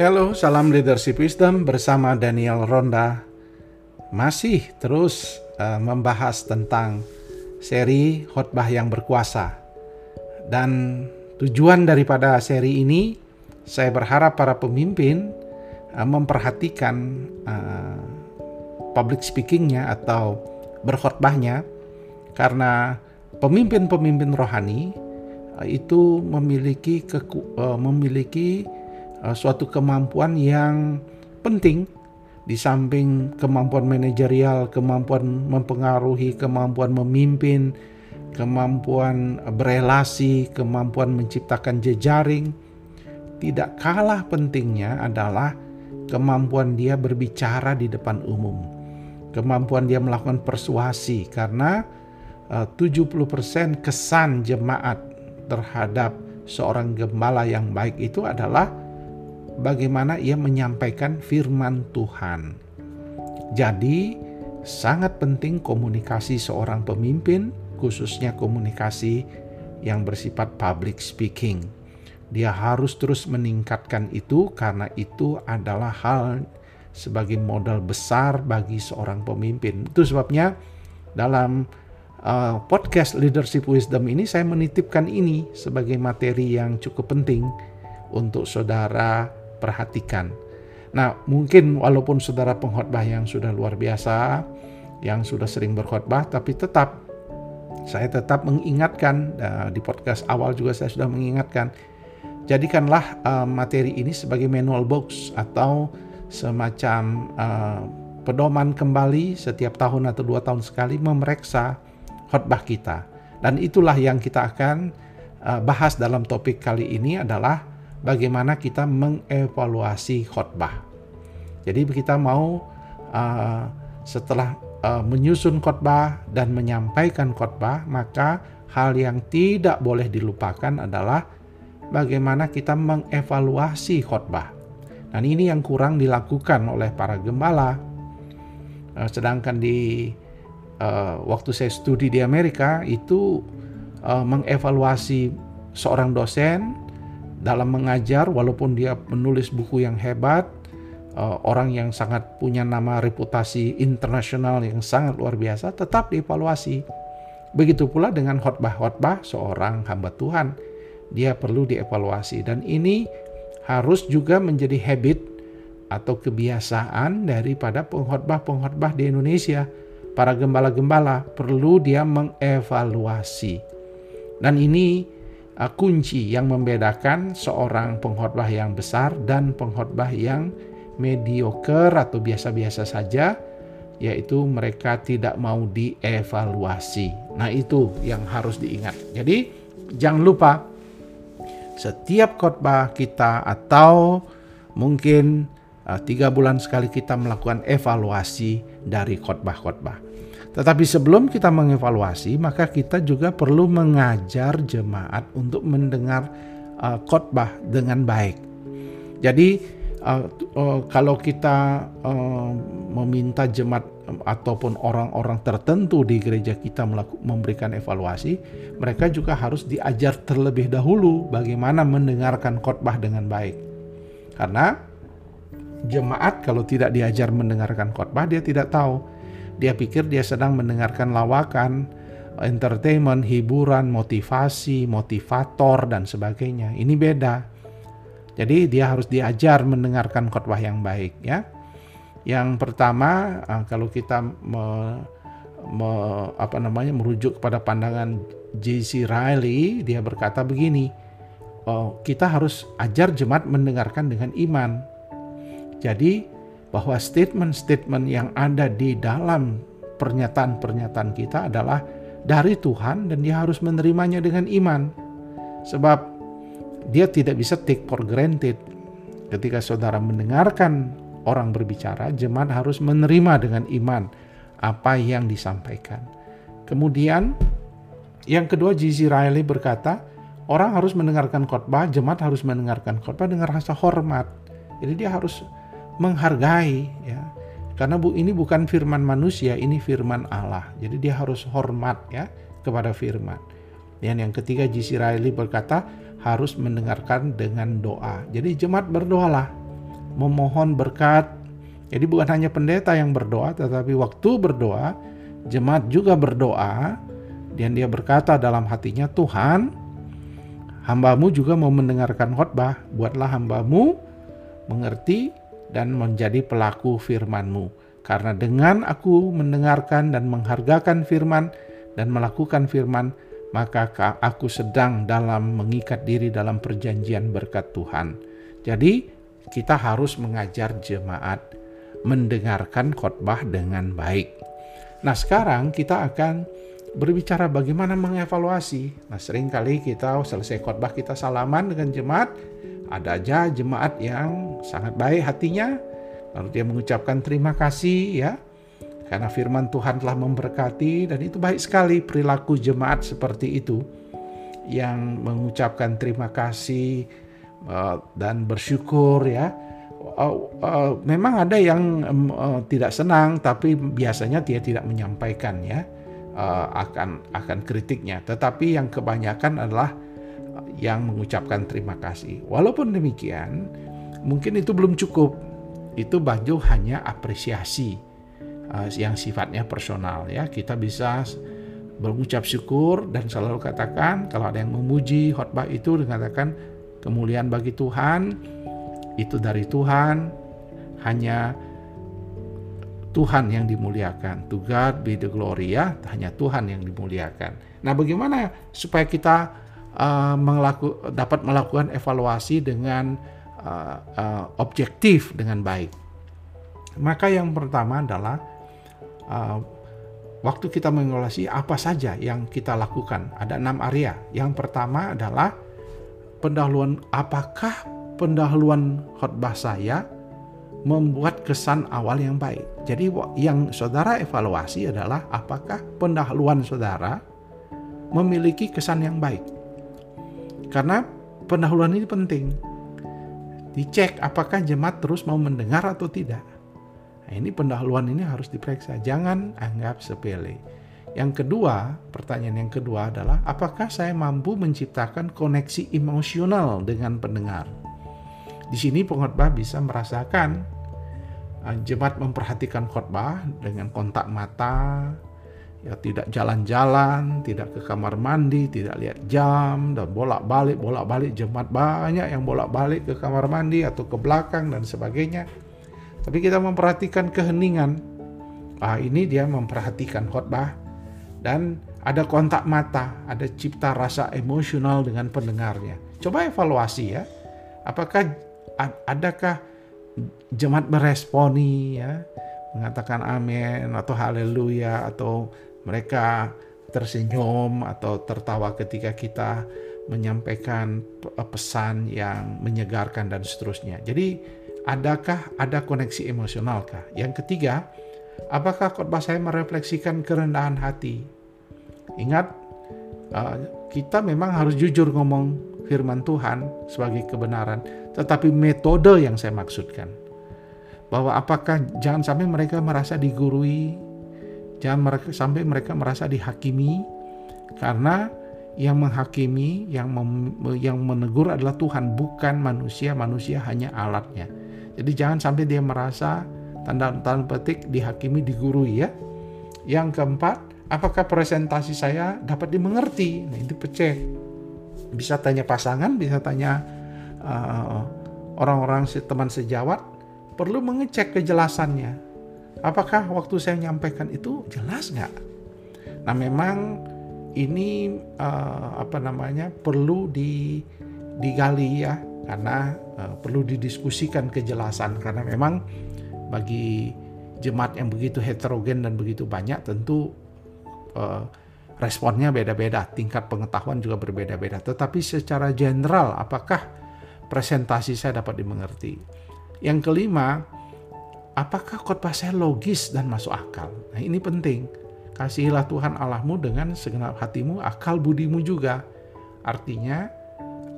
Halo, salam leadership wisdom bersama Daniel Ronda. Masih terus uh, membahas tentang seri khotbah yang berkuasa. Dan tujuan daripada seri ini saya berharap para pemimpin uh, memperhatikan uh, public speakingnya atau berkhotbahnya karena pemimpin-pemimpin rohani uh, itu memiliki keku, uh, memiliki suatu kemampuan yang penting di samping kemampuan manajerial, kemampuan mempengaruhi, kemampuan memimpin, kemampuan berelasi, kemampuan menciptakan jejaring, tidak kalah pentingnya adalah kemampuan dia berbicara di depan umum. Kemampuan dia melakukan persuasi karena uh, 70% kesan jemaat terhadap seorang gembala yang baik itu adalah bagaimana ia menyampaikan firman Tuhan. Jadi, sangat penting komunikasi seorang pemimpin, khususnya komunikasi yang bersifat public speaking. Dia harus terus meningkatkan itu karena itu adalah hal sebagai modal besar bagi seorang pemimpin. Itu sebabnya dalam uh, podcast Leadership Wisdom ini saya menitipkan ini sebagai materi yang cukup penting untuk saudara perhatikan. Nah, mungkin walaupun saudara pengkhotbah yang sudah luar biasa, yang sudah sering berkhotbah, tapi tetap saya tetap mengingatkan uh, di podcast awal juga saya sudah mengingatkan, jadikanlah uh, materi ini sebagai manual box atau semacam uh, pedoman kembali setiap tahun atau dua tahun sekali memeriksa khotbah kita. Dan itulah yang kita akan bahas dalam topik kali ini adalah bagaimana kita mengevaluasi khotbah. Jadi kita mau uh, setelah uh, menyusun khotbah dan menyampaikan khotbah, maka hal yang tidak boleh dilupakan adalah bagaimana kita mengevaluasi khotbah. Dan ini yang kurang dilakukan oleh para gembala. Uh, sedangkan di uh, waktu saya studi di Amerika itu uh, mengevaluasi seorang dosen dalam mengajar walaupun dia menulis buku yang hebat uh, orang yang sangat punya nama reputasi internasional yang sangat luar biasa tetap dievaluasi. Begitu pula dengan khotbah-khotbah seorang hamba Tuhan. Dia perlu dievaluasi. Dan ini harus juga menjadi habit atau kebiasaan daripada pengkhotbah-pengkhotbah di Indonesia. Para gembala-gembala perlu dia mengevaluasi. Dan ini kunci yang membedakan seorang pengkhotbah yang besar dan pengkhotbah yang mediocre atau biasa-biasa saja yaitu mereka tidak mau dievaluasi. Nah, itu yang harus diingat. Jadi, jangan lupa setiap khotbah kita atau mungkin uh, tiga bulan sekali kita melakukan evaluasi dari khotbah-khotbah. Tetapi sebelum kita mengevaluasi, maka kita juga perlu mengajar jemaat untuk mendengar uh, khotbah dengan baik. Jadi uh, uh, kalau kita uh, meminta jemaat ataupun orang-orang tertentu di gereja kita memberikan evaluasi, mereka juga harus diajar terlebih dahulu bagaimana mendengarkan khotbah dengan baik. Karena jemaat kalau tidak diajar mendengarkan khotbah dia tidak tahu dia pikir dia sedang mendengarkan lawakan, entertainment, hiburan, motivasi, motivator, dan sebagainya. Ini beda. Jadi dia harus diajar mendengarkan khotbah yang baik ya. Yang pertama eh, kalau kita me, me, apa namanya merujuk kepada pandangan J.C. Riley, dia berkata begini, oh, kita harus ajar jemaat mendengarkan dengan iman. Jadi bahwa statement-statement yang ada di dalam pernyataan-pernyataan kita adalah dari Tuhan dan dia harus menerimanya dengan iman. Sebab dia tidak bisa take for granted. Ketika saudara mendengarkan orang berbicara, jemaat harus menerima dengan iman apa yang disampaikan. Kemudian yang kedua Gizi Riley berkata, orang harus mendengarkan khotbah, jemaat harus mendengarkan khotbah dengan rasa hormat. Jadi dia harus menghargai ya. Karena bu ini bukan firman manusia ini firman Allah. Jadi dia harus hormat ya kepada firman. Dan yang ketiga J.C. Riley berkata harus mendengarkan dengan doa. Jadi jemaat berdoalah memohon berkat. Jadi bukan hanya pendeta yang berdoa, tetapi waktu berdoa, jemaat juga berdoa, dan dia berkata dalam hatinya, Tuhan, hambamu juga mau mendengarkan khotbah, buatlah hambamu mengerti dan menjadi pelaku firmanmu. Karena dengan aku mendengarkan dan menghargakan firman dan melakukan firman, maka aku sedang dalam mengikat diri dalam perjanjian berkat Tuhan. Jadi, kita harus mengajar jemaat mendengarkan khotbah dengan baik. Nah, sekarang kita akan berbicara bagaimana mengevaluasi. Nah, sering kali kita selesai khotbah kita salaman dengan jemaat, ada aja jemaat yang sangat baik hatinya, lalu dia mengucapkan terima kasih ya, karena firman Tuhan telah memberkati dan itu baik sekali perilaku jemaat seperti itu. Yang mengucapkan terima kasih uh, dan bersyukur ya. Uh, uh, memang ada yang uh, tidak senang tapi biasanya dia tidak menyampaikan ya uh, akan akan kritiknya tetapi yang kebanyakan adalah yang mengucapkan terima kasih. Walaupun demikian, mungkin itu belum cukup. Itu baju hanya apresiasi uh, yang sifatnya personal ya. Kita bisa berucap syukur dan selalu katakan kalau ada yang memuji khotbah itu dikatakan kemuliaan bagi Tuhan itu dari Tuhan hanya Tuhan yang dimuliakan. To God be the glory ya, hanya Tuhan yang dimuliakan. Nah, bagaimana supaya kita uh, melaku, dapat melakukan evaluasi dengan uh, uh, objektif dengan baik. Maka yang pertama adalah uh, waktu kita mengevaluasi apa saja yang kita lakukan. Ada enam area. Yang pertama adalah pendahuluan. Apakah pendahuluan khotbah saya membuat kesan awal yang baik? Jadi yang saudara evaluasi adalah apakah pendahuluan saudara memiliki kesan yang baik. Karena pendahuluan ini penting. Dicek apakah jemaat terus mau mendengar atau tidak. Nah, ini pendahuluan ini harus diperiksa. Jangan anggap sepele. Yang kedua, pertanyaan yang kedua adalah apakah saya mampu menciptakan koneksi emosional dengan pendengar? Di sini pengkhotbah bisa merasakan jemaat memperhatikan khotbah dengan kontak mata, ya tidak jalan-jalan, tidak ke kamar mandi, tidak lihat jam dan bolak-balik bolak-balik jemaat banyak yang bolak-balik ke kamar mandi atau ke belakang dan sebagainya. Tapi kita memperhatikan keheningan. Ah ini dia memperhatikan khotbah dan ada kontak mata, ada cipta rasa emosional dengan pendengarnya. Coba evaluasi ya. Apakah adakah jemaat meresponi ya mengatakan amin atau haleluya atau mereka tersenyum atau tertawa ketika kita menyampaikan pesan yang menyegarkan dan seterusnya. Jadi, adakah ada koneksi emosionalkah? Yang ketiga, apakah khotbah saya merefleksikan kerendahan hati? Ingat, uh, kita memang harus jujur ngomong firman Tuhan sebagai kebenaran, tetapi metode yang saya maksudkan bahwa apakah jangan sampai mereka merasa digurui Jangan mereka, sampai mereka merasa dihakimi karena yang menghakimi, yang mem, yang menegur adalah Tuhan, bukan manusia. Manusia hanya alatnya. Jadi jangan sampai dia merasa tanda tanda petik dihakimi, digurui ya. Yang keempat, apakah presentasi saya dapat dimengerti? Nah, itu pecah. Bisa tanya pasangan, bisa tanya uh, orang-orang teman sejawat, perlu mengecek kejelasannya Apakah waktu saya menyampaikan itu jelas nggak? Nah memang ini uh, apa namanya perlu di, digali ya karena uh, perlu didiskusikan kejelasan karena memang bagi jemaat yang begitu heterogen dan begitu banyak tentu uh, responnya beda-beda, tingkat pengetahuan juga berbeda-beda. Tetapi secara general apakah presentasi saya dapat dimengerti? Yang kelima, apakah khotbah saya logis dan masuk akal? Nah ini penting. Kasihilah Tuhan Allahmu dengan segenap hatimu, akal budimu juga. Artinya,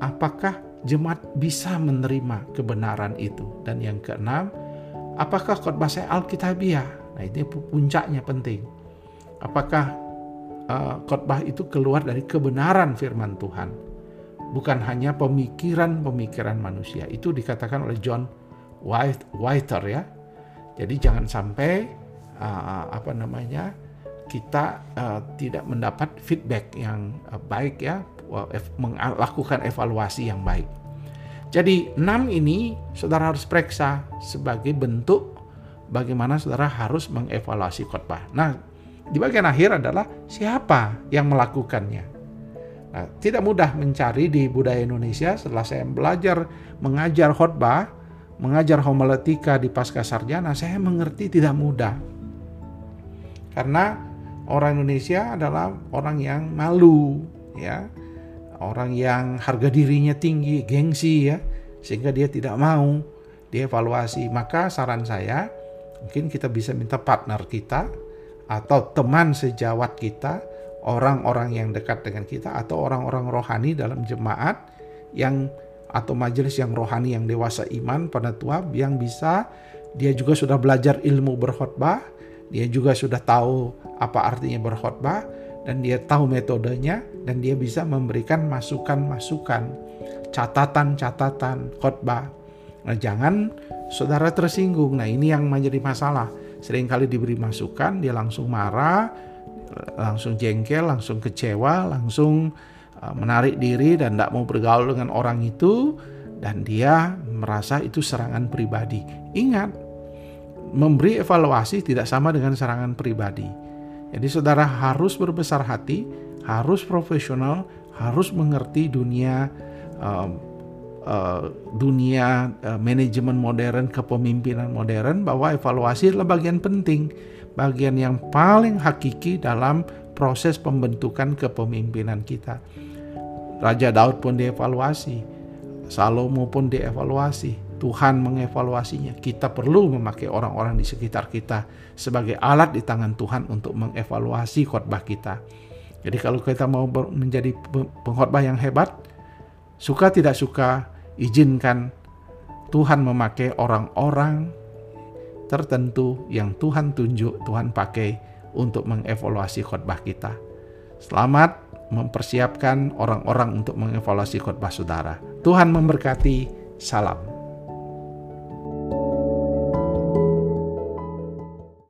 apakah jemaat bisa menerima kebenaran itu? Dan yang keenam, apakah khotbah saya Alkitabiah? Nah ini puncaknya penting. Apakah uh, khotbah itu keluar dari kebenaran firman Tuhan? Bukan hanya pemikiran-pemikiran manusia. Itu dikatakan oleh John whiter ya. Jadi jangan sampai uh, apa namanya kita uh, tidak mendapat feedback yang uh, baik ya, melakukan evaluasi yang baik. Jadi enam ini saudara harus periksa sebagai bentuk bagaimana saudara harus mengevaluasi khotbah. Nah, di bagian akhir adalah siapa yang melakukannya. Nah, tidak mudah mencari di budaya Indonesia setelah saya belajar mengajar khotbah, mengajar homiletika di pasca sarjana, saya mengerti tidak mudah. Karena orang Indonesia adalah orang yang malu, ya. Orang yang harga dirinya tinggi, gengsi ya, sehingga dia tidak mau dievaluasi. Maka saran saya, mungkin kita bisa minta partner kita atau teman sejawat kita orang-orang yang dekat dengan kita atau orang-orang rohani dalam jemaat yang atau majelis yang rohani yang dewasa iman pada tua yang bisa dia juga sudah belajar ilmu berkhotbah, dia juga sudah tahu apa artinya berkhotbah dan dia tahu metodenya dan dia bisa memberikan masukan-masukan, catatan-catatan khotbah. Nah, jangan saudara tersinggung. Nah, ini yang menjadi masalah. Seringkali diberi masukan, dia langsung marah, langsung jengkel, langsung kecewa, langsung menarik diri dan tidak mau bergaul dengan orang itu dan dia merasa itu serangan pribadi. Ingat, memberi evaluasi tidak sama dengan serangan pribadi. Jadi saudara harus berbesar hati, harus profesional, harus mengerti dunia uh, uh, dunia uh, manajemen modern, kepemimpinan modern bahwa evaluasi adalah bagian penting bagian yang paling hakiki dalam proses pembentukan kepemimpinan kita. Raja Daud pun dievaluasi, Salomo pun dievaluasi, Tuhan mengevaluasinya. Kita perlu memakai orang-orang di sekitar kita sebagai alat di tangan Tuhan untuk mengevaluasi khotbah kita. Jadi kalau kita mau menjadi pengkhotbah yang hebat, suka tidak suka, izinkan Tuhan memakai orang-orang tertentu yang Tuhan tunjuk, Tuhan pakai untuk mengevaluasi khotbah kita. Selamat mempersiapkan orang-orang untuk mengevaluasi khotbah saudara. Tuhan memberkati. Salam.